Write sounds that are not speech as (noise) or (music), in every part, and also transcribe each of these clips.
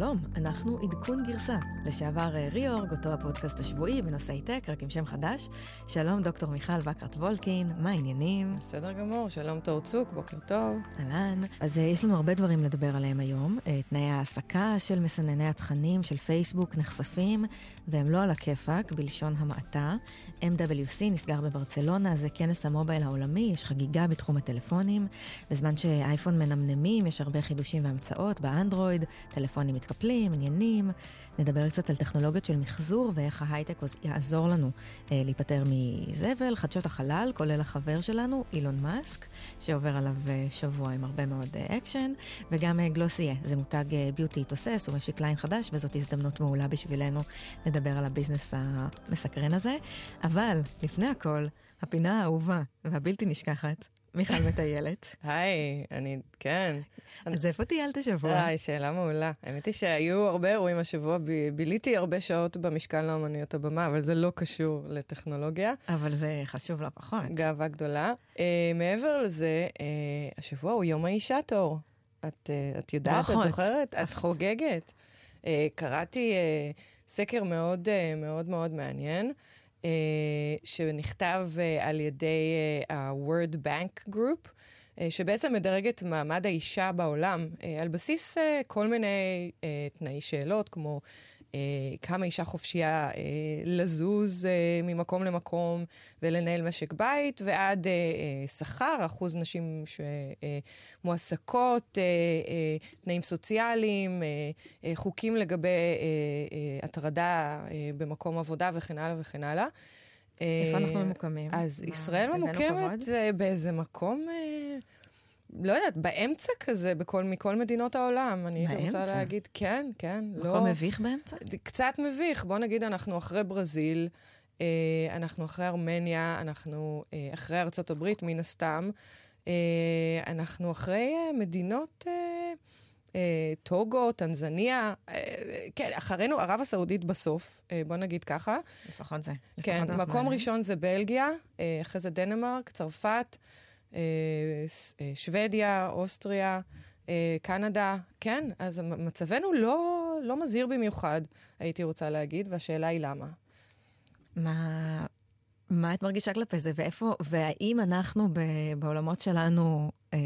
שלום, אנחנו עדכון גרסה. לשעבר אה, ריאורג, אותו הפודקאסט השבועי בנושאי טק, רק עם שם חדש. שלום, דוקטור מיכל וקרת וולקין, מה העניינים? בסדר גמור, שלום תור צוק, בוקר טוב. אהלן. אז uh, יש לנו הרבה דברים לדבר עליהם היום. Uh, תנאי העסקה של מסנני התכנים של פייסבוק נחשפים, והם לא על הכיפאק, בלשון המעטה. MWC נסגר בברצלונה, זה כנס המובייל העולמי, יש חגיגה בתחום הטלפונים. בזמן שאייפון מנמנמים, יש הרבה חידושים והמצאות באנדרואיד, טלפונים מתקפלים, עניינים. נדבר קצת על טכנולוגיות של מחזור ואיך ההייטק יעזור לנו אה, להיפטר מזבל, חדשות החלל, כולל החבר שלנו, אילון מאסק, שעובר עליו אה, שבוע עם הרבה מאוד אה, אקשן, וגם אה, גלוסייה, זה מותג אה, ביוטי תוסס, הוא משיק ליין חדש, וזאת הזדמנות מעולה בשבילנו לדבר על הביזנס המסקרן הזה. אבל, לפני הכל, הפינה האהובה והבלתי נשכחת, מיכל מטיילת. היי, אני, כן. אז איפה טיילת השבוע? היי, שאלה מעולה. האמת היא שהיו הרבה אירועים השבוע, ביליתי הרבה שעות במשכן לאמנויות הבמה, אבל זה לא קשור לטכנולוגיה. אבל זה חשוב לא פחות. גאווה גדולה. Uh, מעבר לזה, uh, השבוע הוא יום האישה תור. את, uh, את יודעת, ברכות. את זוכרת? את חוגגת. Uh, קראתי uh, סקר מאוד uh, מאוד מאוד מעניין. Uh, שנכתב uh, על ידי uh, ה-Word Bank Group, שבעצם מדרג את מעמד האישה בעולם על בסיס כל מיני תנאי שאלות, כמו כמה אישה חופשייה uh, לזוז uh, ממקום למקום ולנהל משק בית, ועד uh, uh, שכר, אחוז נשים שמועסקות, uh, uh, תנאים סוציאליים, uh, uh, חוקים לגבי uh, uh, הטרדה uh, במקום עבודה וכן הלאה וכן הלאה. איפה אנחנו ממוקמים? אז ישראל ממוקמת באיזה מקום, לא יודעת, באמצע כזה, בכל, מכל מדינות העולם. אני הייתי רוצה להגיד, כן, כן. מקום לא, מביך באמצע? קצת מביך. בוא נגיד, אנחנו אחרי ברזיל, אנחנו אחרי ארמניה, אנחנו אחרי ארצות הברית, מן הסתם. אנחנו אחרי מדינות... טוגו, טנזניה, כן, אחרינו ערב הסעודית בסוף, בוא נגיד ככה. לפחות זה. כן, לפחות מקום ראשון זה בלגיה, אחרי זה דנמרק, צרפת, שוודיה, אוסטריה, קנדה, כן, אז מצבנו לא, לא מזהיר במיוחד, הייתי רוצה להגיד, והשאלה היא למה. מה, מה את מרגישה כלפי זה, ואיפה, והאם אנחנו בעולמות שלנו, אה,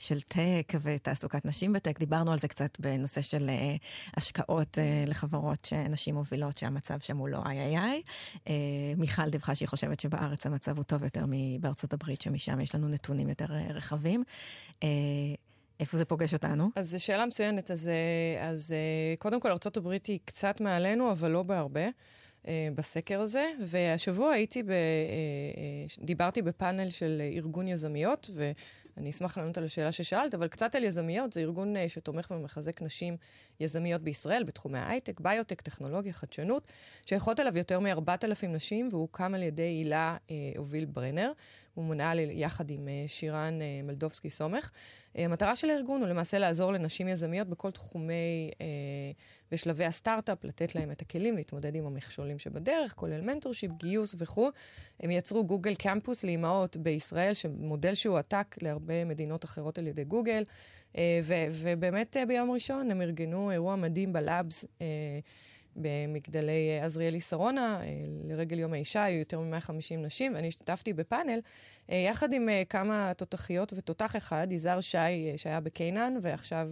של טק ותעסוקת נשים בטק, דיברנו על זה קצת בנושא של uh, השקעות uh, לחברות שנשים מובילות, שהמצב שם הוא לא איי איי איי. Uh, מיכל דיווחה שהיא חושבת שבארץ המצב הוא טוב יותר מבארצות הברית, שמשם יש לנו נתונים יותר רחבים. איפה זה פוגש אותנו? אז זו שאלה מצוינת. אז, אז קודם כל, ארה"ב היא קצת מעלינו, אבל לא בהרבה. בסקר הזה, והשבוע הייתי, ב, דיברתי בפאנל של ארגון יזמיות, ואני אשמח לענות על השאלה ששאלת, אבל קצת על יזמיות, זה ארגון שתומך ומחזק נשים יזמיות בישראל, בתחומי ההייטק, ביוטק, טכנולוגיה, חדשנות, שייכות אליו יותר מ-4,000 נשים, והוא הוקם על ידי הילה הוביל ברנר, הוא מונה יחד עם שירן מלדובסקי סומך. המטרה של הארגון הוא למעשה לעזור לנשים יזמיות בכל תחומי ושלבי הסטארט-אפ, לתת להם את הכלים להתמודד עם המכשולים שבדרך, כולל מנטורשיפ, גיוס וכו'. הם יצרו גוגל קמפוס לאימהות בישראל, מודל שהועתק להרבה מדינות אחרות על ידי גוגל, ו- ובאמת ביום ראשון הם ארגנו אירוע מדהים ב labs. במגדלי עזריאלי שרונה, לרגל יום האישה, היו יותר מ-150 נשים, ואני השתתפתי בפאנל, יחד עם כמה תותחיות ותותח אחד, יזהר שי, שהיה בקיינן, ועכשיו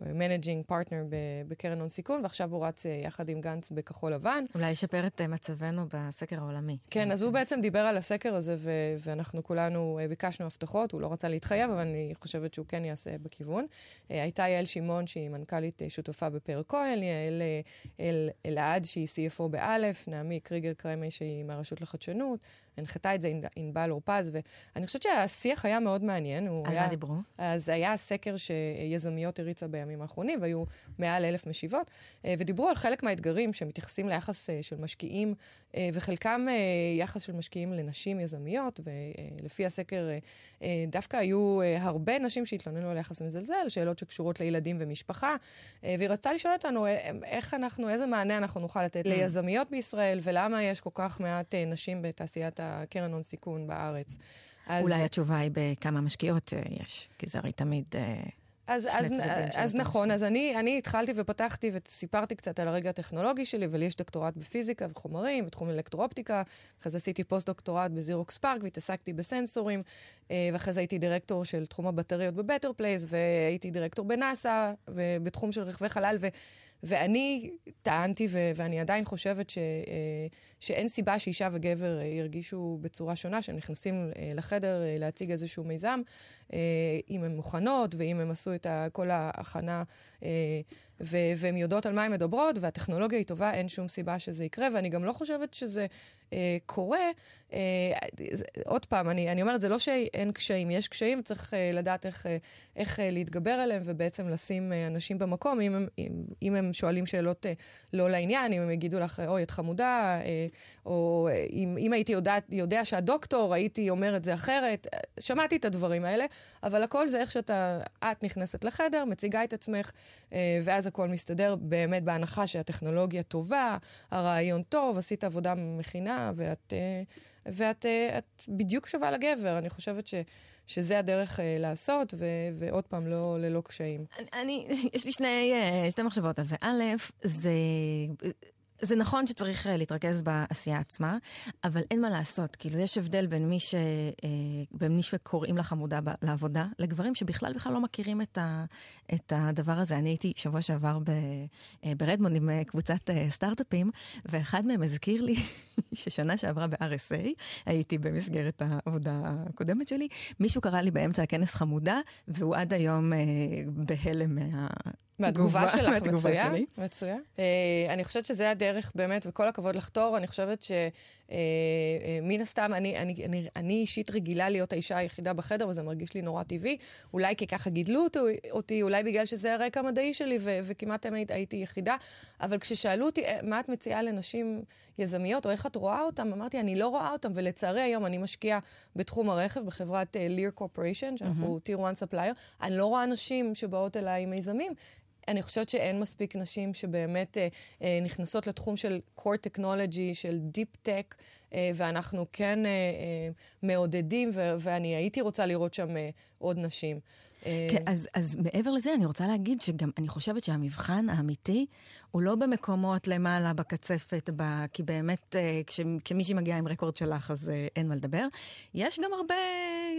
managing partner בקרן הון סיכון, ועכשיו הוא רץ יחד עם גנץ בכחול לבן. אולי ישפר את מצבנו בסקר העולמי. כן, אז הוא בעצם דיבר על הסקר הזה, ו- ואנחנו כולנו ביקשנו הבטחות, הוא לא רצה להתחייב, אבל אני חושבת שהוא כן יעשה בכיוון. הייתה יעל שמעון, שהיא מנכ"לית שותפה בפרל כהן, יעל אל, אלעד, שהיא CFO באלף, נעמי קריגר קרמי, שהיא מהרשות לחדשנות, הנחתה את זה ענבל אורפז, ואני חושבת שהשיח היה מאוד מעניין. על היה, מה דיברו? אז היה סקר שיזמיות הריצה בימים האחרונים, והיו מעל אלף משיבות, ודיברו על חלק מהאתגרים שמתייחסים ליחס של משקיעים, וחלקם יחס של משקיעים לנשים יזמיות, ולפי הסקר דווקא היו הרבה נשים שהתלוננו על יחס מזלזל, שאלות שקשורות לילדים ומשפחה, והיא רצתה לשאול אותנו איך אנחנו, איזה מענה אנחנו נוכל לתת ליזמיות בישראל, ולמה יש כל כך מעט נשים בתעשיית הקרן הון סיכון בארץ. אז... אולי התשובה היא בכמה משקיעות יש, כי זה הרי תמיד... אז, אז, אז נכון, אז אני, אני התחלתי ופתחתי וסיפרתי קצת על הרגע הטכנולוגי שלי, ולי יש דוקטורט בפיזיקה וחומרים, בתחום אלקטרואופטיקה, אחרי זה עשיתי פוסט-דוקטורט בזירוקס PARC והתעסקתי בסנסורים, אה, ואחרי זה הייתי דירקטור של תחום הבטריות בבטר פלייס, והייתי דירקטור בנאסא, בתחום של רכבי חלל, ו... ואני טענתי, ו- ואני עדיין חושבת ש- אה, שאין סיבה שאישה וגבר אה, ירגישו בצורה שונה, שהם נכנסים אה, לחדר להציג איזשהו מיזם, אם הן מוכנות ואם הם עשו את כל ההכנה והן יודעות על מה הן מדברות, והטכנולוגיה היא טובה, אין שום סיבה שזה יקרה, ואני גם לא חושבת שזה אה, קורה. אה, עוד פעם, אני, אני אומרת, זה לא שאין קשיים, יש קשיים, צריך אה, לדעת איך, אה, איך אה, להתגבר עליהם ובעצם לשים אה, אנשים במקום, אם הם, אם, אם הם שואלים שאלות אה, לא לעניין, אם הם יגידו לך, אוי, את חמודה, אה, או אה, אם, אם הייתי יודע, יודע שהדוקטור, הייתי אומר את זה אחרת. שמעתי את הדברים האלה, אבל הכל זה איך שאתה, את נכנסת לחדר, מציגה את עצמך, אה, ואז הכל מסתדר באמת בהנחה שהטכנולוגיה טובה, הרעיון טוב, עשית עבודה מכינה, ואת, אה, ואת את בדיוק שווה לגבר. אני חושבת ש... שזה הדרך uh, לעשות, ו- ועוד פעם, לא ללא קשיים. אני, אני יש לי שני, שתי מחשבות על זה. א', זה זה נכון שצריך אה, להתרכז בעשייה עצמה, אבל אין מה לעשות. כאילו, יש הבדל בין מי, ש, אה, בין מי שקוראים לך עמודה לעבודה, לגברים שבכלל בכלל לא מכירים את, ה, את הדבר הזה. אני הייתי שבוע שעבר ב, אה, ברדמונד עם קבוצת סטארט-אפים, ואחד מהם הזכיר לי (laughs) ששנה שעברה ב-RSA, הייתי במסגרת העבודה הקודמת שלי, מישהו קרא לי באמצע הכנס חמודה, והוא עד היום אה, מה... מהתגובה שלך, מצוין. מצוין. אה, אני חושבת שזה הדרך באמת, וכל הכבוד לחתור, אני חושבת ש... אה, אה, מן הסתם, אני, אני, אני, אני אישית רגילה להיות האישה היחידה בחדר, וזה מרגיש לי נורא טבעי. אולי כי ככה גידלו אותי, אותי אולי בגלל שזה הרקע המדעי שלי, ו, וכמעט תמיד הייתי יחידה. אבל כששאלו אותי, אה, מה את מציעה לנשים יזמיות, או איך את רואה אותן, אמרתי, אני לא רואה אותן, ולצערי היום אני משקיעה בתחום הרכב, בחברת ליר uh, corporation, שאנחנו mm-hmm. tier 1 supplier, אני לא רואה נשים שבאות אליי עם מיזמים. אני חושבת שאין מספיק נשים שבאמת אה, אה, נכנסות לתחום של core technology, של deep tech, אה, ואנחנו כן אה, אה, מעודדים, ו- ואני הייתי רוצה לראות שם אה, עוד נשים. כן, אז, אז מעבר לזה, אני רוצה להגיד שגם אני חושבת שהמבחן האמיתי הוא לא במקומות למעלה, בקצפת, ב... כי באמת אה, כש, כשמישהי מגיעה עם רקורד שלך אז אה, אין מה לדבר. יש גם הרבה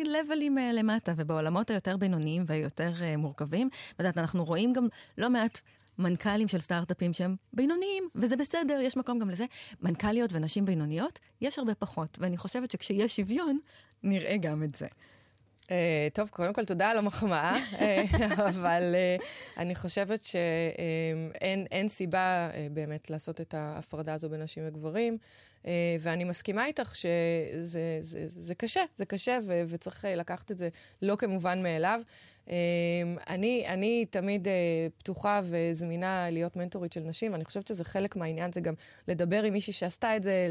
לבלים אה, למטה, ובעולמות היותר בינוניים והיותר מורכבים, ואת אנחנו רואים גם לא מעט מנכ"לים של סטארט-אפים שהם בינוניים, וזה בסדר, יש מקום גם לזה. מנכ"ליות ונשים בינוניות, יש הרבה פחות, ואני חושבת שכשיש שוויון, נראה גם את זה. Uh, טוב, קודם כל תודה על המחמאה, אה, (laughs) אבל uh, אני חושבת שאין um, סיבה uh, באמת לעשות את ההפרדה הזו בין נשים וגברים, uh, ואני מסכימה איתך שזה זה, זה קשה, זה קשה, ו- וצריך לקחת את זה לא כמובן מאליו. אמ, אני, אני תמיד אה, פתוחה וזמינה להיות מנטורית של נשים, ואני חושבת שזה חלק מהעניין, זה גם לדבר עם מישהי שעשתה את זה,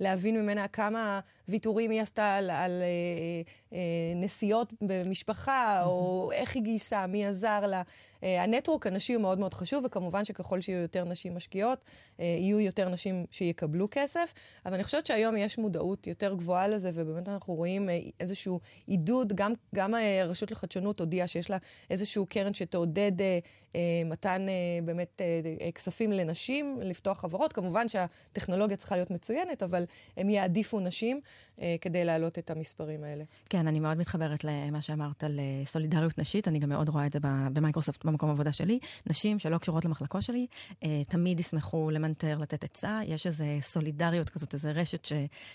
להבין ממנה כמה ויתורים היא עשתה על, על אה, אה, נסיעות במשפחה, או איך היא גייסה, מי עזר לה. אה, הנטרוק הנשי הוא מאוד מאוד חשוב, וכמובן שככל שיהיו יותר נשים משקיעות, אה, יהיו יותר נשים שיקבלו כסף. אבל אני חושבת שהיום יש מודעות יותר גבוהה לזה, ובאמת אנחנו רואים אה, איזשהו עידוד, גם, גם הרשות לחדשנות הודיעה שיש לה איזשהו קרן שתעודד מתן באמת כספים לנשים, לפתוח חברות. כמובן שהטכנולוגיה צריכה להיות מצוינת, אבל הם יעדיפו נשים כדי להעלות את המספרים האלה. כן, אני מאוד מתחברת למה שאמרת על סולידריות נשית, אני גם מאוד רואה את זה במייקרוסופט במקום עבודה שלי, נשים שלא קשורות למחלקות שלי, אה, תמיד ישמחו למנטר, לתת עצה. יש איזו סולידריות כזאת, איזו רשת ש,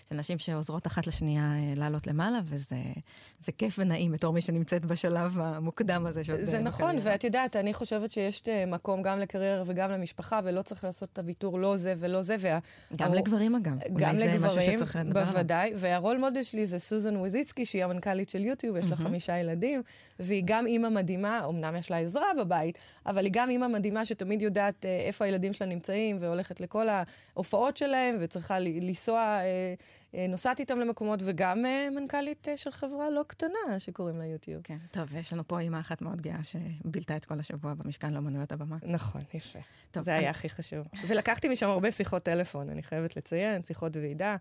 של נשים שעוזרות אחת לשנייה אה, לעלות למעלה, וזה כיף ונעים בתור מי שנמצאת בשלב המוקדם הזה. זה נכון, ואת יודעת, אני חושבת שיש אה, מקום גם לקריירה וגם למשפחה, ולא צריך לעשות את הוויתור לא זה ולא זה. וה... גם הר... לגברים אגב. גם לגברים, בוודאי. והרול מודל שלי זה סוזן וויזיצקי, שהיא המנכ"לית של יוטיוב, יש לה חמישה ילדים, והיא גם אימא מדהימה, אמנם יש לה עזרה בבית, אבל היא גם אימא מדהימה שתמיד יודעת אה, איפה הילדים שלה נמצאים, והולכת לכל ההופעות שלהם, וצריכה לנסוע אה, אה, נוסעת איתם למקומות, וגם מנכ"לית של חברה לא קטנה שקוראים לה יוטיוב. כן, טוב, יש לנו פה אימא אחת מאוד גאה שבילתה את כל השבוע במשכן לאמנויות הבמה. נכון, יפה. טוב, זה אני... היה הכי חשוב. ולקחתי משם הרבה שיחות טלפון, אני חייבת לציין, שיחות ועידה,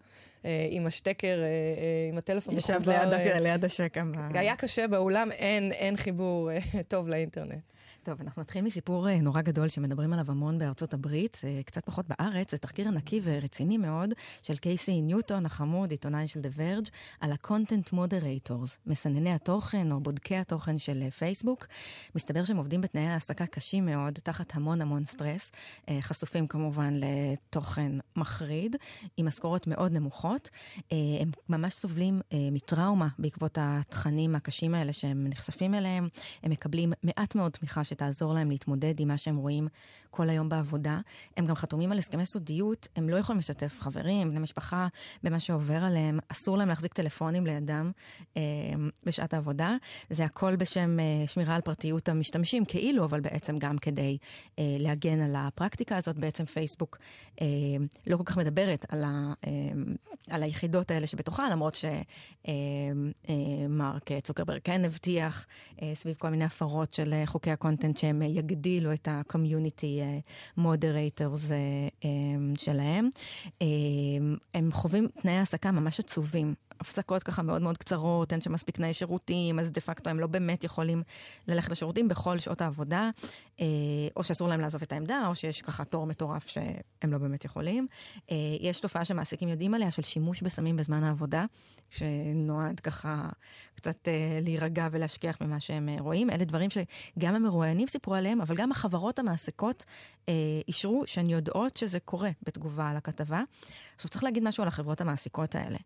עם השטקר, עם הטלפון מחובר. ישבת ליד, ליד השקע. היה קשה באולם, אין, אין חיבור טוב לאינטרנט. טוב, אנחנו נתחיל מסיפור אה, נורא גדול שמדברים עליו המון בארצות הברית, אה, קצת פחות בארץ, זה תחקיר ענקי ורציני מאוד של קייסי ניוטון החמוד, עיתונאי של The Verge, על ה-content moderators, מסנני התוכן או בודקי התוכן של פייסבוק. מסתבר שהם עובדים בתנאי העסקה קשים מאוד, תחת המון המון סטרס, אה, חשופים כמובן לתוכן מחריד, עם משכורות מאוד נמוכות. הם ממש סובלים מטראומה בעקבות התכנים הקשים האלה שהם נחשפים אליהם. הם מקבלים מעט מאוד תמיכה שתעזור להם להתמודד עם מה שהם רואים כל היום בעבודה. הם גם חתומים על הסכמי סודיות, הם לא יכולים לשתף חברים, בני משפחה, במה שעובר עליהם. אסור להם להחזיק טלפונים לידם אה, בשעת העבודה. זה הכל בשם אה, שמירה על פרטיות המשתמשים, כאילו, אבל בעצם גם כדי אה, להגן על הפרקטיקה הזאת. בעצם פייסבוק אה, לא כל כך מדברת על, ה, אה, על היחידות האלה שבתוכה, למרות שמרק אה, אה, צוקרברג כן הבטיח אה, סביב כל מיני הפרות של אה, חוקי הקונטנט שהם יגדילו את ה-community אה, אה, שלהם. אה, הם חווים תנאי העסקה ממש עצובים. הפסקות ככה מאוד מאוד קצרות, אין שם מספיק תנאי שירותים, אז דה פקטו הם לא באמת יכולים ללכת לשירותים בכל שעות העבודה, או שאסור להם לעזוב את העמדה, או שיש ככה תור מטורף שהם לא באמת יכולים. יש תופעה שמעסיקים יודעים עליה של שימוש בסמים בזמן העבודה, שנועד ככה קצת להירגע ולהשכיח ממה שהם רואים. אלה דברים שגם המרואיינים סיפרו עליהם, אבל גם החברות המעסיקות אה, אישרו שהן יודעות שזה קורה בתגובה על הכתבה. עכשיו צריך להגיד משהו על החברות המעסיקות האלה.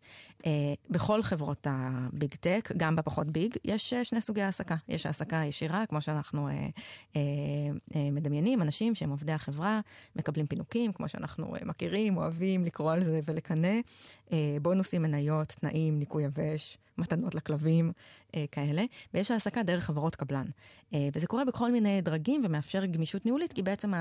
אה, בכל חברות הביג טק, גם בפחות ביג, יש אה, שני סוגי העסקה. יש העסקה ישירה, כמו שאנחנו אה, אה, אה, מדמיינים, אנשים שהם עובדי החברה, מקבלים פינוקים, כמו שאנחנו אה, מכירים, אוהבים לקרוא על זה ולקנא. אה, בונוסים, מניות, תנאים, ניקוי יבש. מתנות לכלבים, אה, כאלה, ויש העסקה דרך חברות קבלן. אה, וזה קורה בכל מיני דרגים ומאפשר גמישות ניהולית, כי בעצם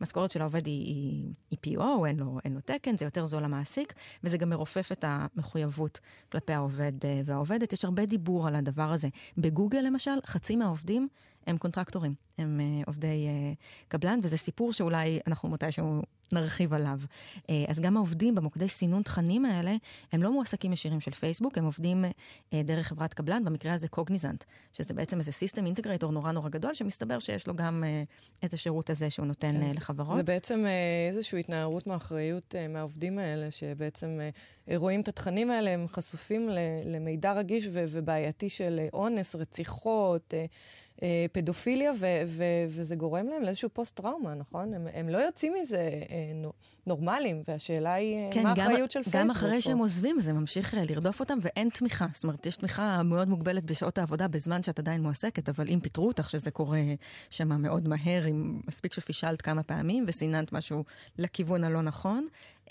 המשכורת של העובד היא, היא, היא PO, אין לו, אין לו תקן, זה יותר זול למעסיק, וזה גם מרופף את המחויבות כלפי העובד אה, והעובדת. יש הרבה דיבור על הדבר הזה. בגוגל למשל, חצי מהעובדים הם contractorים, הם uh, עובדי uh, קבלן, וזה סיפור שאולי אנחנו מתישהו נרחיב עליו. Uh, אז גם העובדים במוקדי סינון תכנים האלה, הם לא מועסקים ישירים של פייסבוק, הם עובדים uh, דרך חברת קבלן, במקרה הזה קוגניזנט, שזה בעצם איזה סיסטם אינטגרטור נורא נורא גדול, שמסתבר שיש לו גם uh, את השירות הזה שהוא נותן כן, uh, לחברות. זה בעצם uh, איזושהי התנערות מאחריות uh, מהעובדים האלה, שבעצם uh, רואים את התכנים האלה, הם חשופים למידע רגיש ובעייתי של אונס, רציחות. Uh, פדופיליה, ו- ו- וזה גורם להם לאיזשהו פוסט-טראומה, נכון? הם, הם לא יוצאים מזה אה, נורמלים, והשאלה היא אה, כן, מה האחריות של פייסבוק. גם אחרי פה. שהם עוזבים, זה ממשיך אה, לרדוף אותם, ואין תמיכה. זאת אומרת, יש תמיכה מאוד מוגבלת בשעות העבודה בזמן שאת עדיין מועסקת, אבל אם פיטרו אותך, שזה קורה שם מאוד מהר, אם מספיק שפישלת כמה פעמים וסיננת משהו לכיוון הלא נכון, אה,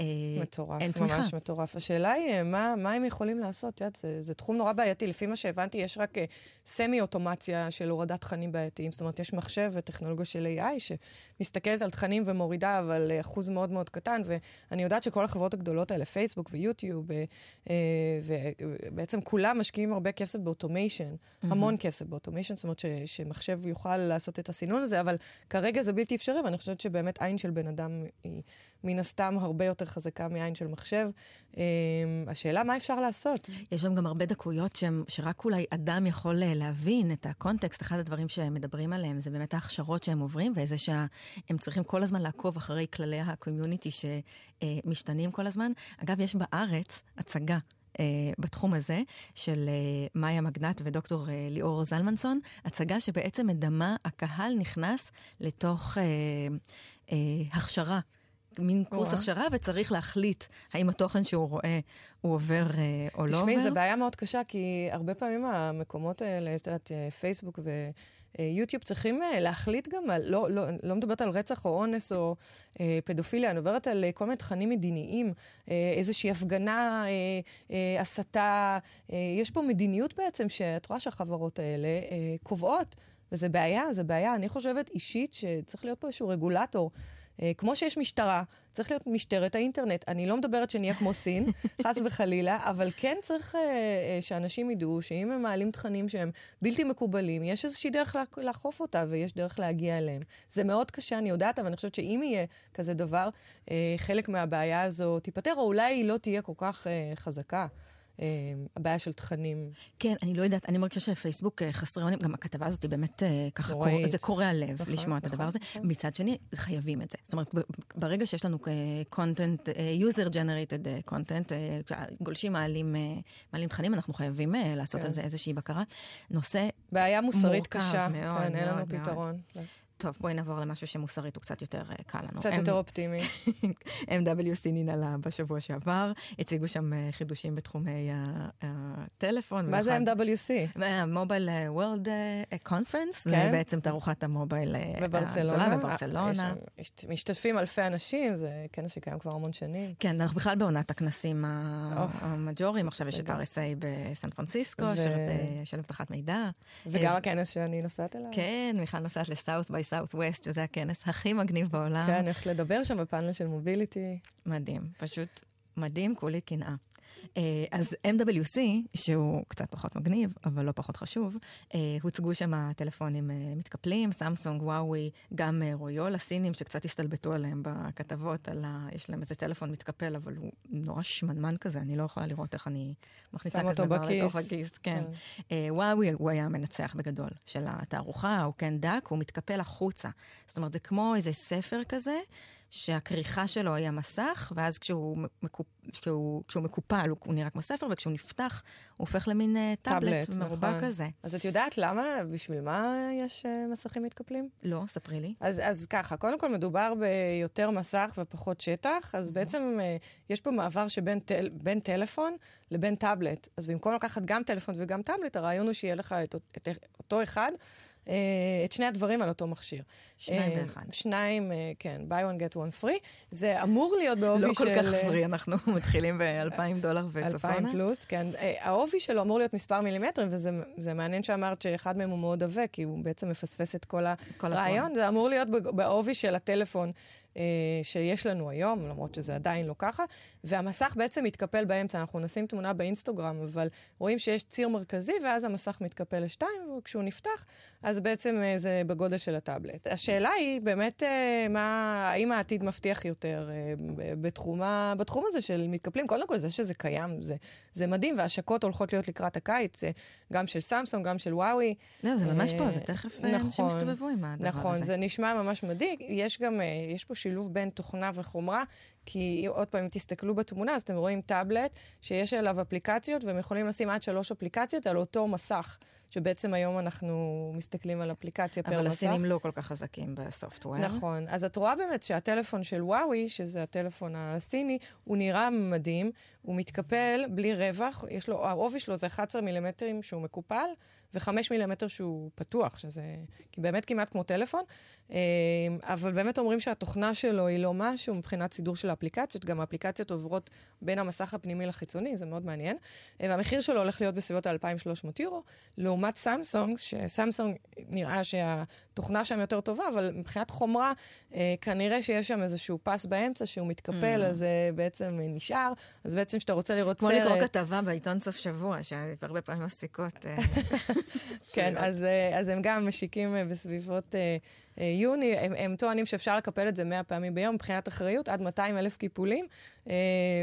מטורף, אין תמיכה. ממש מטורף. השאלה היא, אה, מה, מה הם יכולים לעשות? את יודעת, זה, זה תחום נורא בעייתי. לפי מה שהבנתי, יש רק אה, סמי-אוטומציה של הורדת תכנים בעייתיים. זאת אומרת, יש מחשב וטכנולוגיה של AI שמסתכלת על תכנים ומורידה, אבל אחוז מאוד מאוד קטן. ואני יודעת שכל החברות הגדולות האלה, פייסבוק ויוטיוב, ובעצם כולם משקיעים הרבה כסף ב automation, mm-hmm. המון כסף ב automation, זאת אומרת ש, שמחשב יוכל לעשות את הסינון הזה, אבל כרגע זה בלתי אפשרי, ואני חושבת שבאמת עין של בן אדם היא מן הסתם הרבה יותר חזקה מעין של מחשב. אמ, השאלה, מה אפשר לעשות? יש שם גם הרבה דקויות שהם, שרק אולי אדם יכול אה, להבין את הקונטקסט. אחד הדברים שהם מדברים עליהם זה באמת ההכשרות שהם עוברים, וזה שהם צריכים כל הזמן לעקוב אחרי כללי ה community שמשתנים כל הזמן. אגב, יש בארץ הצגה. Uh, בתחום הזה של uh, מאיה מגנט ודוקטור uh, ליאור זלמנסון, הצגה שבעצם מדמה, הקהל נכנס לתוך uh, uh, הכשרה מין קורס הכשרה, וצריך להחליט האם התוכן שהוא רואה הוא עובר אה, או לא עובר. תשמעי, זו בעיה מאוד קשה, כי הרבה פעמים המקומות האלה, את יודעת, אה, פייסבוק ויוטיוב צריכים אה, להחליט גם על, לא, לא, לא מדברת על רצח או אונס או אה, פדופיליה, אני מדברת על כל מיני תכנים מדיניים, אה, איזושהי הפגנה, אה, אה, הסתה. אה, יש פה מדיניות בעצם, שאת רואה שהחברות האלה אה, קובעות, וזה בעיה, זה בעיה. אני חושבת אישית שצריך להיות פה איזשהו רגולטור. אה, כמו שיש משטרה, צריך להיות משטרת האינטרנט. אני לא מדברת שנהיה כמו סין, (laughs) חס וחלילה, אבל כן צריך אה, אה, שאנשים ידעו שאם הם מעלים תכנים שהם בלתי מקובלים, יש איזושהי דרך לאכוף אותה ויש דרך להגיע אליהם. זה מאוד קשה, אני יודעת, אבל אני חושבת שאם יהיה כזה דבר, חלק מהבעיה הזו תיפתר, או אולי היא לא תהיה כל כך חזקה. אה, הבעיה של תכנים. כן, אני לא יודעת, אני מרגישה שפייסבוק אה, חסרי אונים, גם הכתבה הזאת היא באמת אה, ככה, קור, זה קורע לב נכון, לשמוע נכון, את הדבר הזה. נכון. מצד שני, חייבים את זה. זאת אומרת, ברגע שיש לנו content, user generated content, גולשים מעלים, מעלים תכנים, אנחנו חייבים לעשות כן. על זה איזושהי בקרה. נושא בעיה מוסרית קשה, מאוד, כן, אין לנו פתרון. טוב, בואי נעבור למשהו שמוסרית הוא קצת יותר uh, קל לנו. קצת. יותר אופטימי. (laughs) MWC ננעלה בשבוע שעבר, הציגו שם uh, חידושים בתחומי הטלפון. מה זה MWC? מובייל וורלד קונפרנס, זה כן? בעצם תערוכת המובייל בברצלונה. בברצלונה. יש, משתתפים אלפי אנשים, זה כנס שקיים כבר המון שנים. כן, אנחנו בכלל בעונת הכנסים המג'וריים, עכשיו יש את RSA בסן פרנסיסקו, של אבטחת מידע. וגם הכנס שאני נוסעת אליו. כן, מיכל נוסעת לסאוט ביי Southwest, שזה הכנס הכי מגניב בעולם. כן, הולכת לדבר שם בפאנל של מוביליטי. מדהים, פשוט מדהים, כולי קנאה. אה, אז MWC, שהוא קצת פחות מגניב, אבל לא פחות חשוב, אה, הוצגו שם טלפונים אה, מתקפלים, סמסונג, וואוי, גם רויול, הסינים שקצת הסתלבטו עליהם בכתבות, על ה... יש להם איזה טלפון מתקפל, אבל הוא נורא שמנמן כזה, אני לא יכולה לראות איך אני מכניסה כזה דבר לתוך הכיס. כן. כן. וואוי, הוא היה מנצח בגדול של התערוכה, הוא כן דק, הוא מתקפל החוצה. זאת אומרת, זה כמו איזה ספר כזה. שהכריכה שלו היה מסך, ואז כשהוא, מקופ... כשהוא, כשהוא מקופל הוא, הוא נראה כמו ספר, וכשהוא נפתח הוא הופך למין uh, טאבלט, טאבלט מרובע נכון. כזה. אז את יודעת למה, בשביל מה יש uh, מסכים מתקפלים? לא, ספרי לי. אז, אז ככה, קודם כל מדובר ביותר מסך ופחות שטח, אז mm-hmm. בעצם uh, יש פה מעבר שבין טל, טלפון לבין טאבלט. אז במקום לקחת גם טלפון וגם טאבלט, הרעיון הוא שיהיה לך את, את, את אותו אחד. אה, את שני הדברים על אותו מכשיר. שניים אה, באחד. שניים, אה, כן, buy one get one free. זה אמור להיות בעובי לא של... לא כל כך פרי, אנחנו (laughs) מתחילים ב-2,000 דולר וצפונה. 2,000 פלוס, כן. העובי שלו אמור להיות מספר מילימטרים, וזה מעניין שאמרת שאחד מהם הוא מאוד עבה, כי הוא בעצם מפספס את כל הרעיון. זה אמור להיות בעובי של הטלפון שיש לנו היום, למרות שזה עדיין לא ככה, והמסך בעצם מתקפל באמצע. אנחנו נשים תמונה באינסטגרם, אבל רואים שיש ציר מרכזי, ואז המסך מתקפל לשתיים, וכשהוא נפתח, אז בעצם אה, זה בגודל של הטאבלט. השאלה היא באמת, אה, מה, האם העתיד מבטיח יותר בתחום, בתחום הזה של מתקפלים? קודם כל, זה שזה קיים, זה, זה מדהים, והשקות הולכות להיות לקראת הקיץ, גם של סמסונג, גם של וואוי. לא, זה ממש פה, זה תכף נכון, אנשים יסתובבו עם הדבר נכון, הזה. נכון, זה נשמע ממש מדאיג. יש גם, יש פה שילוב בין תוכנה וחומרה, כי עוד פעם, אם תסתכלו בתמונה, אז אתם רואים טאבלט שיש עליו אפליקציות, והם יכולים לשים עד שלוש אפליקציות על אותו מסך. שבעצם היום אנחנו מסתכלים על אפליקציה פר מסך. אבל הסינים לא כל כך חזקים בסופטוור. נכון. אז את רואה באמת שהטלפון של וואוי, שזה הטלפון הסיני, הוא נראה מדהים, הוא מתקפל בלי רווח, יש לו, העובי שלו זה 11 מילימטרים שהוא מקופל, וחמש מילימטר שהוא פתוח, שזה באמת כמעט כמו טלפון, אמ, אבל באמת אומרים שהתוכנה שלו היא לא משהו מבחינת סידור של האפליקציות, גם האפליקציות עוברות בין המסך הפנימי לחיצוני, זה מאוד מעניין. אה, והמחיר שלו הולך להיות בסביבות ה-2,300 יורו, לעומת סמסונג, שסמסונג נראה שהתוכנה שם יותר טובה, אבל מבחינת חומרה, אה, כנראה שיש שם איזשהו פס באמצע שהוא מתקפל, mm. אז זה בעצם נשאר. אז בעצם כשאתה רוצה לראות סרט... כמו לקרוא כתבה בעיתון סוף שבוע, שהרבה פעמים מסיקות. (laughs) אה, כן, אז, אז הם גם משיקים בסביבות אה, יוני, הם, הם טוענים שאפשר לקפל את זה 100 פעמים ביום, מבחינת אחריות, עד 200 אלף קיפולים, אה,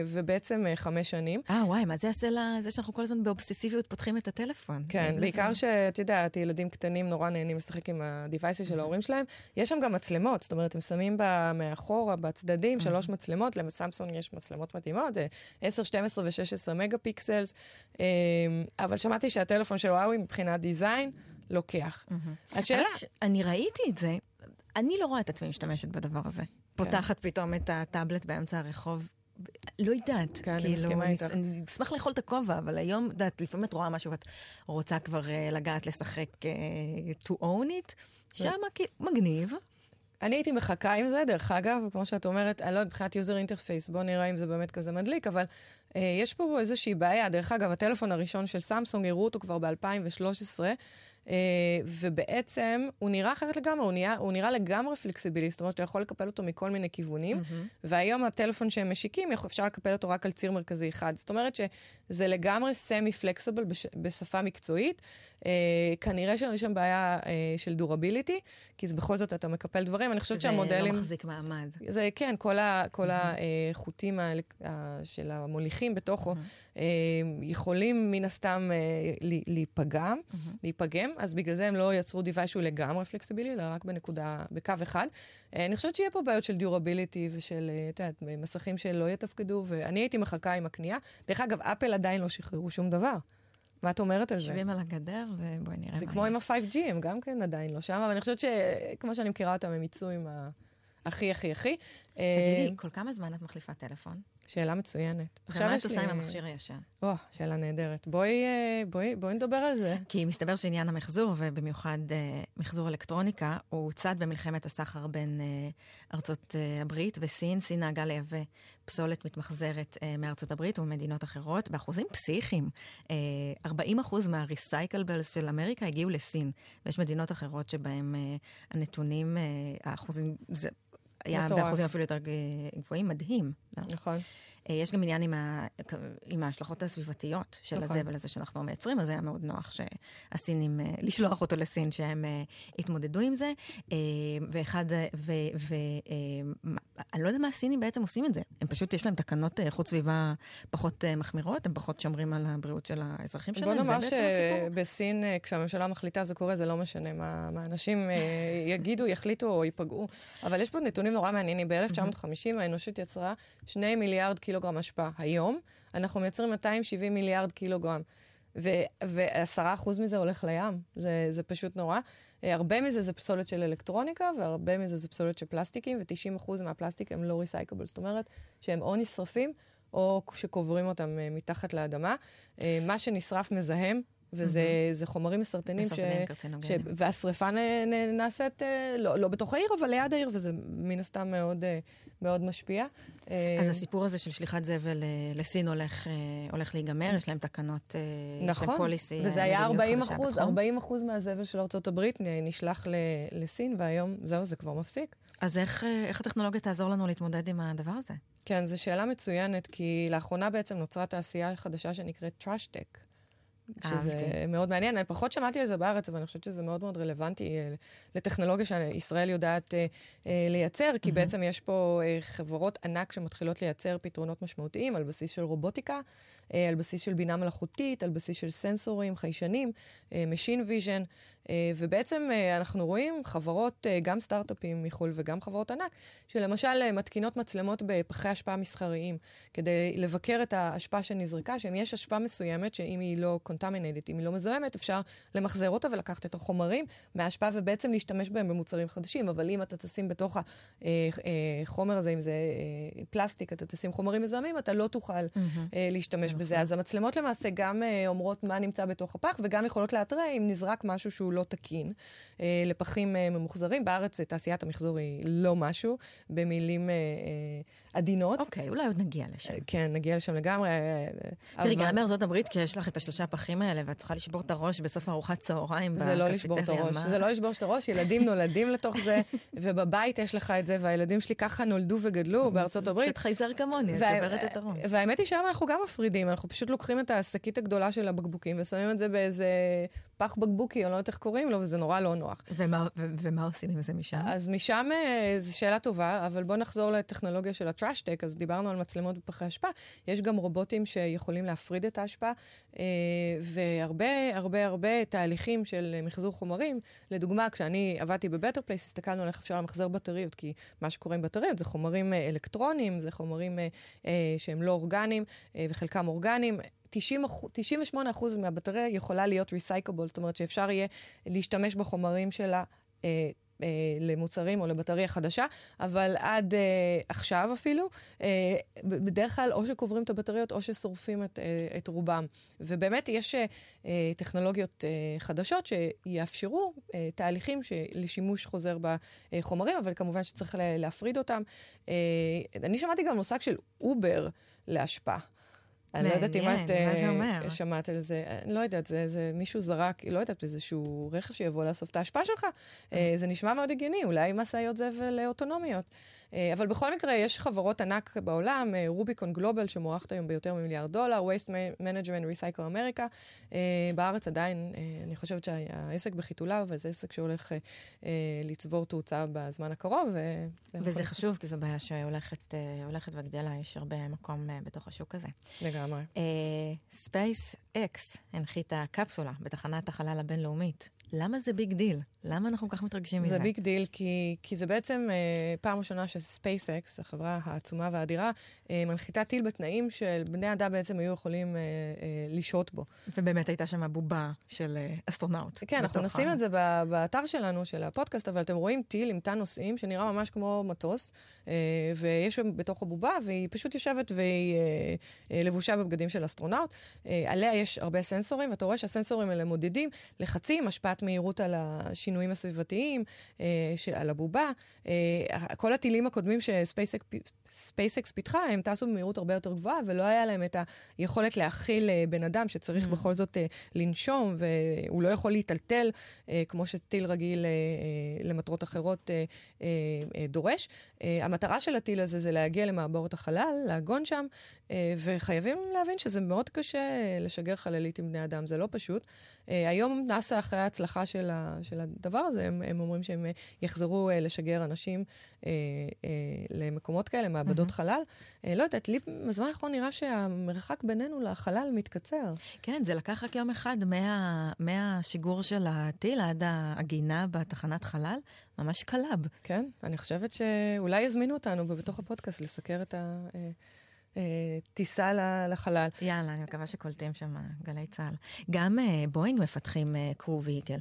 ובעצם אה, חמש שנים. אה, וואי, מה זה יעשה לזה שאנחנו כל הזמן באובססיביות פותחים את הטלפון? כן, בעיקר שאת יודעת, ילדים קטנים נורא נהנים לשחק עם הדיווייסים של ההורים שלהם. יש שם גם מצלמות, זאת אומרת, הם שמים בה מאחורה, בצדדים, שלוש מצלמות, לסמסונג יש מצלמות מדהימות, 10, 12 ו-16 מגה פיקסלס, אבל שמעתי שהטלפון של וואוי מבחינת design, לוקח. השאלה... אני ראיתי את זה, אני לא רואה את עצמי משתמשת בדבר הזה. כן. פותחת פתאום את הטאבלט באמצע הרחוב. לא יודעת, כן, כאילו, אני מסכימה איתך. אני אשמח לאכול את הכובע, אבל היום, את יודעת, לפעמים את רואה משהו ואת רוצה כבר uh, לגעת לשחק uh, to own it, שם כאילו, מגניב. אני הייתי מחכה עם זה, דרך אגב, כמו שאת אומרת, אני לא יודעת, מבחינת user interface, בוא נראה אם זה באמת כזה מדליק, אבל uh, יש פה איזושהי בעיה. דרך אגב, הטלפון הראשון של סמסונג, הראו אותו כבר ב-2013, אה, ובעצם הוא נראה אחרת לגמרי, הוא נראה, הוא נראה לגמרי פלקסיבילי, זאת אומרת שאתה יכול לקפל אותו מכל מיני כיוונים, mm-hmm. והיום הטלפון שהם משיקים, אפשר לקפל אותו רק על ציר מרכזי אחד. זאת אומרת שזה לגמרי סמי פלקסיבל בשפה מקצועית. אה, כנראה שיש שם בעיה אה, של דורביליטי, כי זה בכל זאת אתה מקפל דברים, אני חושבת שהמודלים... שזה לא מחזיק מעמד. זה כן, כל, ה, כל mm-hmm. החוטים ה, של המוליכים בתוכו mm-hmm. יכולים מן הסתם להיפגם, mm-hmm. להיפגם. אז בגלל זה הם לא יצרו device שהוא לגמרי פלקסיבילי, אלא רק בנקודה, בקו אחד. אה, אני חושבת שיהיה פה בעיות של דיורביליטי ושל, אה, את יודעת, מסכים שלא יתפקדו, ואני הייתי מחכה עם הקנייה. דרך אגב, אפל עדיין לא שחררו שום דבר. מה את אומרת על זה? יושבים על הגדר, ובואי נראה מה זה כמו עם ה-5G, הם גם כן עדיין לא שם, אבל אני חושבת שכמו שאני מכירה אותם, הם יצאו עם. הכי, הכי, הכי. תגידי, כל כמה זמן את מחליפה טלפון? שאלה מצוינת. עכשיו את עושה עם המכשיר הישן? או, שאלה נהדרת. בואי, אה, בואי, בואי נדבר על זה. כי מסתבר שעניין המחזור, ובמיוחד uh, מחזור אלקטרוניקה, הוא צד במלחמת הסחר בין uh, ארצות uh, הברית וסין. סין נהגה לייבא פסולת מתמחזרת uh, מארצות הברית וממדינות אחרות, באחוזים פסיכיים. Uh, 40% מהריסייקלבלס של אמריקה הגיעו לסין, ויש מדינות אחרות שבהן uh, הנתונים, uh, האחוזים, זה היה באחוזים אפילו יותר גבוהים, מדהים. לא? נכון. אה, יש גם עניין עם, ה... עם ההשלכות הסביבתיות של נכון. הזבל הזה שאנחנו מייצרים, אז היה מאוד נוח שהסינים, אה, לשלוח אותו לסין, שהם אה, יתמודדו עם זה. ואחד, ואני לא יודעת מה הסינים בעצם עושים את זה. הם פשוט, יש להם תקנות איכות סביבה פחות מחמירות, הם פחות שומרים על הבריאות של האזרחים שלהם, בוא נאמר שבסין, כשהממשלה מחליטה זה קורה, זה לא משנה מה, מה אנשים (laughs) יגידו, יחליטו או ייפגעו. אבל יש פה נתונים נורא מעניינים. ב-1950 האנושות יצרה שני מיליארד קילו קילוגרם אשפה היום, אנחנו מייצרים 270 מיליארד קילוגרם. ועשרה אחוז מזה הולך לים, זה, זה פשוט נורא. אה, הרבה מזה זה פסולת של אלקטרוניקה, והרבה מזה זה פסולת של פלסטיקים, ו-90 אחוז מהפלסטיק הם לא ריסייקבל. זאת אומרת שהם או נשרפים, או שקוברים אותם אה, מתחת לאדמה. אה, מה שנשרף מזהם, וזה mm-hmm. חומרים מסרטנים, ש... ש... והשריפה נ... נ... נעשית אה, לא, לא בתוך העיר, אבל ליד העיר, וזה מן הסתם מאוד, אה, מאוד משפיע. אז אה, הסיפור הזה של שליחת זבל לסין הולך, הולך להיגמר, יש להם תקנות נכון, של פוליסי. וזה היה 40 אחוז, 40 אחוז מהזבל של ארה"ב נשלח ל... לסין, והיום זהו, זה כבר מפסיק. אז איך, איך הטכנולוגיה תעזור לנו להתמודד עם הדבר הזה? כן, זו שאלה מצוינת, כי לאחרונה בעצם נוצרה תעשייה חדשה שנקראת Trash Tech. שזה אהבתי. מאוד מעניין. אני פחות שמעתי על זה בארץ, אבל אני חושבת שזה מאוד מאוד רלוונטי אה, לטכנולוגיה שישראל יודעת אה, אה, לייצר, כי mm-hmm. בעצם יש פה חברות ענק שמתחילות לייצר פתרונות משמעותיים על בסיס של רובוטיקה, על בסיס של בינה מלאכותית, על בסיס של סנסורים, חיישנים, Machine Vision, ובעצם אנחנו רואים חברות, גם סטארט-אפים מחו"ל וגם חברות ענק, שלמשל מתקינות מצלמות בפחי אשפה מסחריים, כדי לבקר את האשפה שנזרקה, שאם יש אשפה מסוימת, שאם היא לא קונטמינטית, אם היא לא מזוהמת, אפשר למחזר אותה ולקחת את החומרים מהאשפה ובעצם להשתמש בהם במוצרים חדשים. אבל אם אתה תשים בתוך החומר הזה, אם זה פלסטיק, אתה תשים חומרים מזוהמים, אתה לא תוכל mm-hmm. להשתמש בזה. נכון. אז המצלמות למעשה גם אומרות מה נמצא בתוך הפח, וגם יכולות להתריע אם נזרק משהו שהוא לא תקין לפחים ממוחזרים. בארץ תעשיית המחזור היא לא משהו, במילים עדינות. אוקיי, אולי עוד נגיע לשם. כן, נגיע לשם לגמרי. תראי, גם בארצות הברית, כשיש לך את השלושה הפחים האלה, ואת צריכה לשבור את הראש בסוף ארוחת צהריים זה לא לשבור את הראש, זה לא לשבור את הראש, ילדים נולדים לתוך זה, (laughs) ובבית יש לך את זה, והילדים שלי ככה נולדו וגדלו בארצות הברית. פשוט חייזר כמוני, את שוברת את הראש. והאמת היא שם אנחנו גם מפרידים, אנחנו פשוט לוקחים את השקית הגדולה של הבקבוקים ושמים את זה באיזה פח בקבוקי, אני לא יודעת איך קוראים לו, וזה נורא לא נוח. ומה עושים עם זה משם? אז משם אה, זו שאלה טובה, אבל בואו נחזור לטכנולוגיה של ה trash tech, אז דיברנו על מצלמות בפחי אשפה, יש גם רובוטים שיכולים להפריד את האשפה, אה, והרבה הרבה הרבה תהליכים של מחזור חומרים. לדוגמה, כשאני עבדתי בבטר פלייס, הסתכלנו על איך אפשר למחזר בטריות, כי מה שקורה עם בטריות זה חומרים אה, אלקטרוניים, זה חומרים שהם לא אורגניים, וחלקם אורגניים. 90, 98% מהבטריה יכולה להיות ריסייקבל, זאת אומרת שאפשר יהיה להשתמש בחומרים שלה. אה, אה, למוצרים או לבטריה חדשה, אבל עד אה, עכשיו אפילו, אה, בדרך כלל או שקוברים את הבטריות או ששורפים את, אה, את רובם. ובאמת יש אה, טכנולוגיות אה, חדשות שיאפשרו אה, תהליכים לשימוש חוזר בחומרים, אבל כמובן שצריך להפריד אותם. אה, אני שמעתי גם מושג של אובר לאשפה. אני לא יודעת אם את? אה, שמעת על זה. אני לא יודעת, זה, זה מישהו זרק, לא יודעת, איזשהו רכב שיבוא לאסוף את האשפה שלך. אה, זה נשמע מאוד הגיוני, אולי משאיות זבל אה, אוטונומיות. אה, אבל בכל מקרה, יש חברות ענק בעולם, אה, רוביקון גלובל, שמוערכת היום ביותר ממיליארד דולר, Waste Management Recycle America. אה, בארץ עדיין, אה, אני חושבת שהעסק בחיתוליו, וזה עסק שהולך אה, אה, לצבור תאוצה בזמן הקרוב. וזה חשוב, כי זו בעיה שהולכת אה, הולכת וגדלה, יש הרבה מקום אה, בתוך השוק הזה. לגמרי. ספייסאקס הנחיתה קפסולה בתחנת החלל הבינלאומית. למה זה big deal? למה אנחנו כל כך מתרגשים מזה? זה big deal, כי, כי זה בעצם אה, פעם ראשונה שספייסקס, החברה העצומה והאדירה, אה, מנחיתה טיל בתנאים שבני אדם בעצם היו יכולים אה, אה, לשהות בו. ובאמת הייתה שם בובה של אה, אסטרונאוט. כן, אנחנו נשים את זה באתר שלנו, של הפודקאסט, אבל אתם רואים טיל עם תא נוסעים שנראה ממש כמו מטוס, אה, ויש שם בתוך הבובה, והיא פשוט יושבת והיא אה, אה, לבושה בבגדים של אסטרונאוט. אה, עליה יש הרבה סנסורים, ואתה רואה שהסנסורים האלה מודדים לחצים, השפעת מהירות על השינויים הסביבתיים, אה, על הבובה. אה, כל הטילים הקודמים שספייסקס פיתחה, הם טסו במהירות הרבה יותר גבוהה, ולא היה להם את היכולת להכיל אה, בן אדם שצריך Mm. בכל זאת לנשום, והוא לא יכול להיטלטל כמו שטיל רגיל למטרות אחרות דורש. המטרה של הטיל הזה זה להגיע למעבורת החלל, לעגון שם, וחייבים להבין שזה מאוד קשה אה, לשגר חללית עם בני אדם, זה לא פשוט. אה, היום נאס"א, אחרי ההצלחה של, ה, של הדבר הזה, הם, הם אומרים שהם אה, יחזרו אה, לשגר אנשים אה, אה, למקומות כאלה, מעבדות מהמם. חלל. אה, לא יודעת, לי בזמן האחרון נראה שהמרחק בינינו לחלל מתקצר. כן, זה לקח רק יום אחד מה, מהשיגור של הטיל עד העגינה בתחנת חלל, ממש קלאב. כן, אני חושבת שאולי יזמינו אותנו בתוך הפודקאסט לסקר את הטיסה לחלל. יאללה, אני מקווה שקולטים שם גלי צה"ל. גם אה, בואינג מפתחים crew vehicle.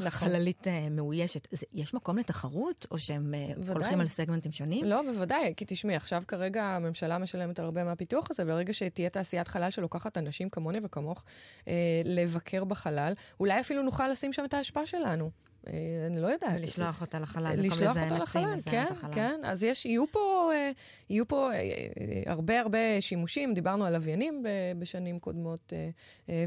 נכון. חללית אה, מאוישת. זה- יש מקום לתחרות, או שהם אה, ודאי. הולכים על סגמנטים שונים? לא, בוודאי, כי תשמעי, עכשיו כרגע הממשלה משלמת על הרבה מהפיתוח הזה, ברגע שתהיה תעשיית חלל שלוקחת אנשים כמוני וכמוך אה, לבקר בחלל, אולי אפילו נוכל לשים שם את ההשפעה שלנו. אה, אני לא יודעת. ולשלוח אותה לחלל, לזהם אותה עצים, לחלל, לזהם כן, את החלל. כן. אז יש, יהיו פה, אה, יהיו פה אה, הרבה הרבה שימושים. דיברנו על לוויינים בשנים קודמות,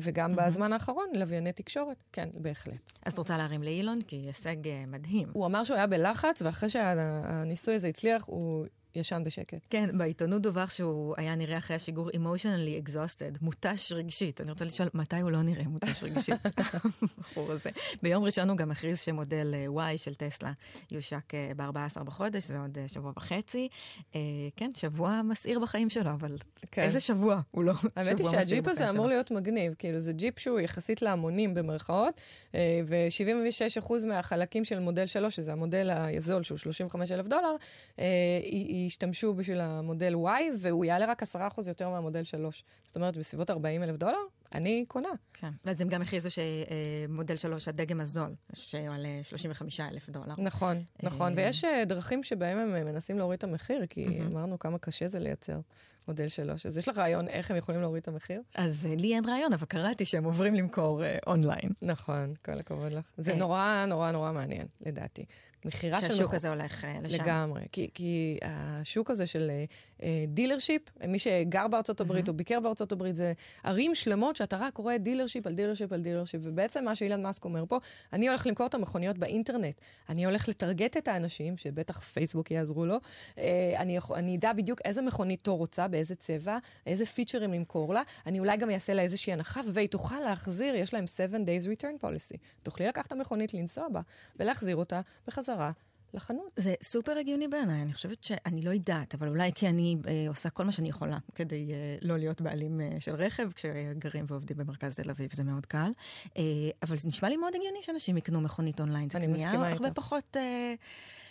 וגם בזמן האחרון, לווייני תקשורת. כן, בהחלט. אז את רוצה להרים לאילון? כי הישג מדהים. הוא אמר שהוא היה בלחץ, ואחרי שהניסוי הזה הצליח, הוא ישן בשקט. כן, בעיתונות דווח שהוא היה נראה אחרי השיגור emotionally exhausted, מותש רגשית. אני רוצה לשאול, מתי הוא לא נראה מותש רגשית, (laughs) הבחור הזה? ביום ראשון הוא גם הכריז שמודל אה, Y של טסלה יושק אה, ב-14 בחודש, זה עוד אה, שבוע וחצי. כן, שבוע מסעיר בחיים שלו, אבל כן. איזה שבוע הוא לא האמת היא שהג'יפ הזה אמור. להיות מגניב, כאילו זה ג'יפ שהוא יחסית להמונים במרכאות, ו-76% מהחלקים של מודל 3, שזה המודל הזול שהוא 35 אלף דולר, ישתמשו בשביל המודל Y, והוא יעלה רק 10% יותר מהמודל 3. זאת אומרת, בסביבות 40 אלף דולר, אני קונה. כן, ואז הם גם הכריזו שמודל 3, הדגם הזול, שעולה 35 אלף דולר. נכון, נכון, אה, ויש אה, דרכים שבהם הם אה, מנסים להוריד את המחיר, כי אמרנו כמה קשה זה לייצר מודל 3. אז יש לך רעיון איך הם יכולים להוריד את המחיר? אז אה, לי אין רעיון, אבל קראתי שהם עוברים למכור אה, אונליין. נכון, כל הכבוד לך. זה אה. נורא נורא נורא מעניין, לדעתי. מכירה של... שהשוק הזה הולך אה, לשם. לגמרי. כי, כי השוק הזה של dealership, מי שגר בארצות הברית או ביקר בארצות הברית, זה ערים שלמות שאתה רק רואה dealership על dealership על dealership, ובעצם מה שאילון מאסק אומר פה, אני הולך למכור את המכוניות באינטרנט. אני הולך לטרגט את האנשים, שבטח פייסבוק יעזרו לו, אה, אני, אני אדע בדיוק איזה מכונית תור רוצה, באיזה צבע, איזה פיצ'רים למכור לה, אני אולי גם אעשה לה איזושהי הנחה, והיא תוכל להחזיר, יש להם 7 days return policy. תוכלי לקחת את המכונית, לנסוע בה, ולהחזיר אותה בחזרה לחנות. זה סופר הגיוני בעיניי, אני חושבת שאני לא יודעת, אבל אולי כי אני אה, עושה כל מה שאני יכולה כדי אה, לא להיות בעלים אה, של רכב, כשגרים ועובדים במרכז תל אביב זה מאוד קל. אה, אבל זה נשמע לי מאוד הגיוני שאנשים יקנו מכונית אונליין. זה אני קנייה מסכימה הרבה איתך. פחות... אה,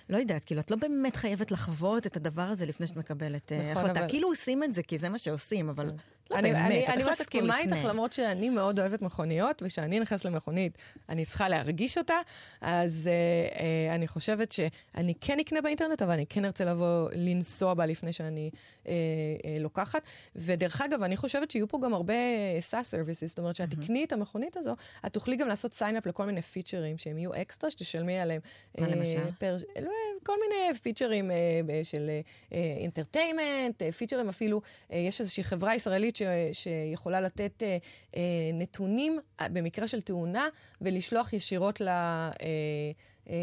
לא יודעת, כאילו, את לא באמת חייבת לחוות את הדבר הזה לפני שאת מקבלת אה, נכון, החלטה. אבל- כאילו עושים את זה, כי זה מה שעושים, אבל לא אני, באמת, אני, אני מסכימה איתך. למרות שאני מאוד אוהבת מכוניות, וכשאני נכנסת למכונית, אני צריכה להרגיש אותה, אז uh, uh, אני חושבת שאני כן אקנה באינטרנט, אבל אני כן ארצה לבוא לנסוע בה לפני שאני uh, uh, לוקחת. ודרך אגב, אני חושבת שיהיו פה גם הרבה SaaS services, זאת אומרת, שאת תקני את המכונית הזו, את תוכלי גם לעשות sign-up לכל מיני פיצ'רים שהם יהיו אקסטרה, שתשלמי עליהם. מה אה, למשל? פר, לא, כל מיני פיצ'רים אה, ב- של entertainment, פיצ'רים אפילו, אה, יש איזושהי חברה ישראלית ש, שיכולה לתת אה, אה, נתונים אה, במקרה של תאונה ולשלוח ישירות ל... אה,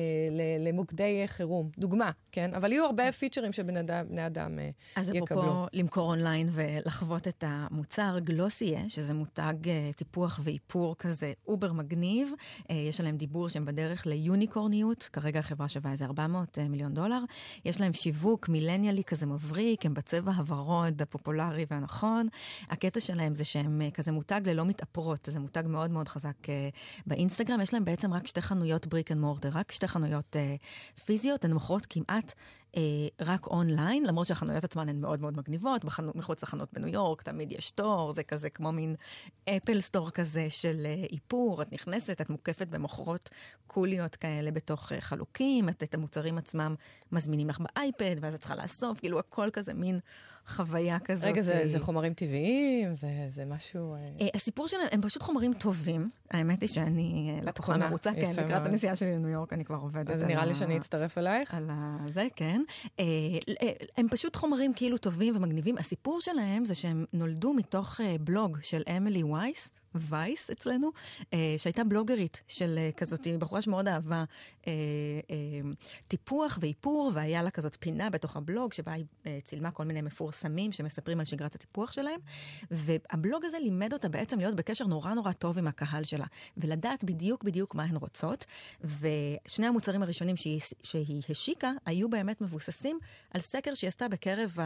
למוקדי חירום. דוגמה, כן? אבל יהיו הרבה פיצ'רים שבני אדם, אדם אה, אז יקבלו. אפרופו למכור אונליין ולחוות את המוצר, Glossier, שזה מותג אה, טיפוח ואיפור כזה אובר מגניב, אה, יש עליהם דיבור שהם בדרך ליוניקורניות, כרגע החברה שווה איזה 400 אה, מיליון דולר. יש להם שיווק מילניאלי כזה מבריק, הם בצבע הוורוד, הפופולרי והנכון. הקטע שלהם זה שהם אה, כזה מותג ללא מתאפרות, זה מותג מאוד מאוד חזק אה, באינסטגרם. יש להם בעצם רק שתי חנויות brick and mortar, רק שתי חנויות אה, פיזיות, הן מוכרות כמעט רק אונליין, למרות שהחנויות עצמן הן מאוד מאוד מגניבות, בחנו, מחוץ לחנות בניו יורק תמיד יש תור, זה כזה כמו מין אפל סטור כזה של אה, איפור, את נכנסת, את מוקפת במוכרות קוליות כאלה בתוך אה, חלוקים, את, את המוצרים עצמם מזמינים לך באייפד, ואז את צריכה לאסוף, כאילו הכל כזה מין חוויה כזאת. רגע, זה, אה, זה חומרים טבעיים? זה, זה משהו... אה, אה, הסיפור שלהם, הם פשוט חומרים טובים. האמת היא שאני אה, קונה, מרוצה, כן, לקראת. הנסיעה שלי לניו יורק, אני כבר עובדת. אז נראה לי שאני אצטרף אלייך. על זה, כן. אה, אה, הם פשוט חומרים כאילו טובים ומגניבים. הסיפור שלהם זה שהם נולדו מתוך אה, בלוג של אמילי וייס. וייס אצלנו, אה, שהייתה בלוגרית של אה, כזאת, היא בחורה שמאוד אהבה אה, טיפוח ואיפור, והיה לה כזאת פינה בתוך הבלוג, שבה היא צילמה כל מיני מפורסמים שמספרים על שגרת הטיפוח שלהם, והבלוג הזה לימד אותה בעצם להיות בקשר נורא נורא טוב עם הקהל שלה, ולדעת בדיוק בדיוק מה הן רוצות, ושני המוצרים הראשונים שהיא, שהיא השיקה היו באמת מבוססים על סקר שהיא עשתה בקרב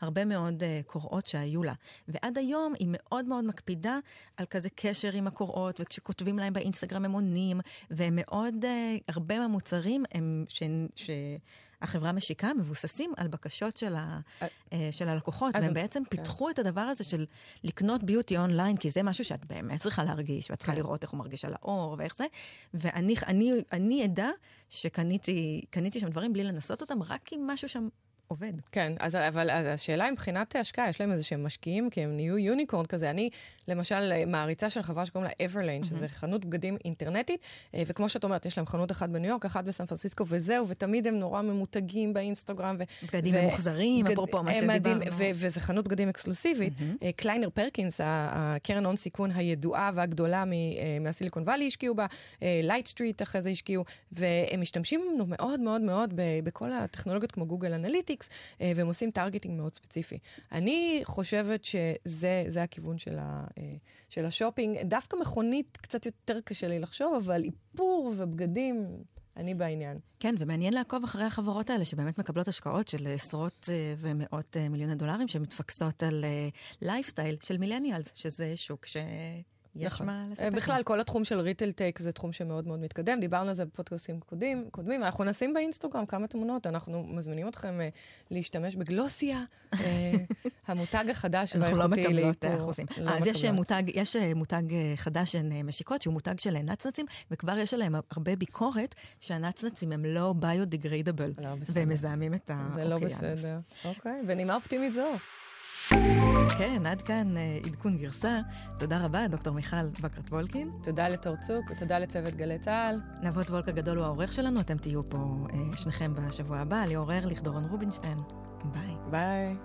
הרבה מאוד קוראות שהיו לה. ועד היום היא מאוד מאוד מקפידה על כזה קשר עם הקוראות, וכשכותבים להם באינסטגרם הם עונים, והם מאוד, uh, הרבה מהמוצרים הם, ש, שהחברה משיקה מבוססים על בקשות של, ה, uh, של הלקוחות, והם בעצם כן. פיתחו את הדבר הזה של לקנות ביוטי אונליין, כי זה משהו שאת באמת צריכה להרגיש, ואת צריכה כן. לראות איך הוא מרגיש על האור ואיך זה. ואני אני, אני עדה שקניתי קניתי שם דברים בלי לנסות אותם, רק כי משהו שם עובד. כן, אז, אבל אז השאלה מבחינת השקעה, יש להם איזה שהם משקיעים, כי הם נהיו unicorn כזה. אני, למשל, מעריצה של חברה שקוראים לה Everlane, שזה חנות בגדים אינטרנטית, אה, וכמו שאת אומרת, יש להם חנות אחת בניו יורק, אחת בסן פרנסיסקו, וזהו, ותמיד הם נורא ממותגים באינסטגרם. ו- בגדים ו- ממוחזרים, אפרופו מה שדיברנו. ו- וזה חנות בגדים אקסקלוסיבית. אה, קליינר פרקינס, הקרן הון סיכון הידועה והגדולה מ- אה, מהסיליקון וואלי השקיעו בה, Light Street אחרי זה השקיעו, והם משתמשים מאוד מאוד מאוד בכל הטכנולוגיות כמו Google Analytics, אה, והם עושים targeting מאוד ספציפי. אני חושבת שזה זה הכיוון של, ה, אה, של השופינג. דווקא מכונית קצת יותר קשה לי לחשוב, אבל איפור ובגדים, אני בעניין. כן, ומעניין לעקוב אחרי החברות האלה, שבאמת מקבלות השקעות של עשרות אה, ומאות מיליוני דולרים, שמתפקסות על לייפסטייל של millennials, שזה שוק שיש נכון. מה אה, לספק. בכלל, כל התחום של ריטל טייק זה תחום שמאוד מאוד מתקדם. דיברנו על זה בפודקאסטים קודמים. קודמים. אנחנו נשים באינסטגרם כמה תמונות. אנחנו מזמינים אתכם אה, להשתמש בגלוסיה, אה, (laughs) המותג החדש אנחנו לא והאיכותי מקבלות לאיפור. אחוזים. לא אז יש מקבלות. מותג, יש אה, מותג אה, חדש שהן אה, משיקות, שהוא מותג של נצנצים, וכבר יש עליהם הרבה ביקורת שהנצנצים הם לא ביודיגריידבל, לא. והם מזהמים את האוקיינוס. זה לא בסדר. אוקיי, בנימה אופטימית זו. כן, עד כאן אה, עדכון גרסה. תודה רבה, דוקטור מיכל בקרט וולקין. תודה לתור צוק ותודה לצוות גלי צה"ל. נבות וולק הגדול הוא העורך שלנו, אתם תהיו פה אה, שניכם בשבוע הבא, ליאור ארליך, דורון רובינשטיין. ביי. ביי.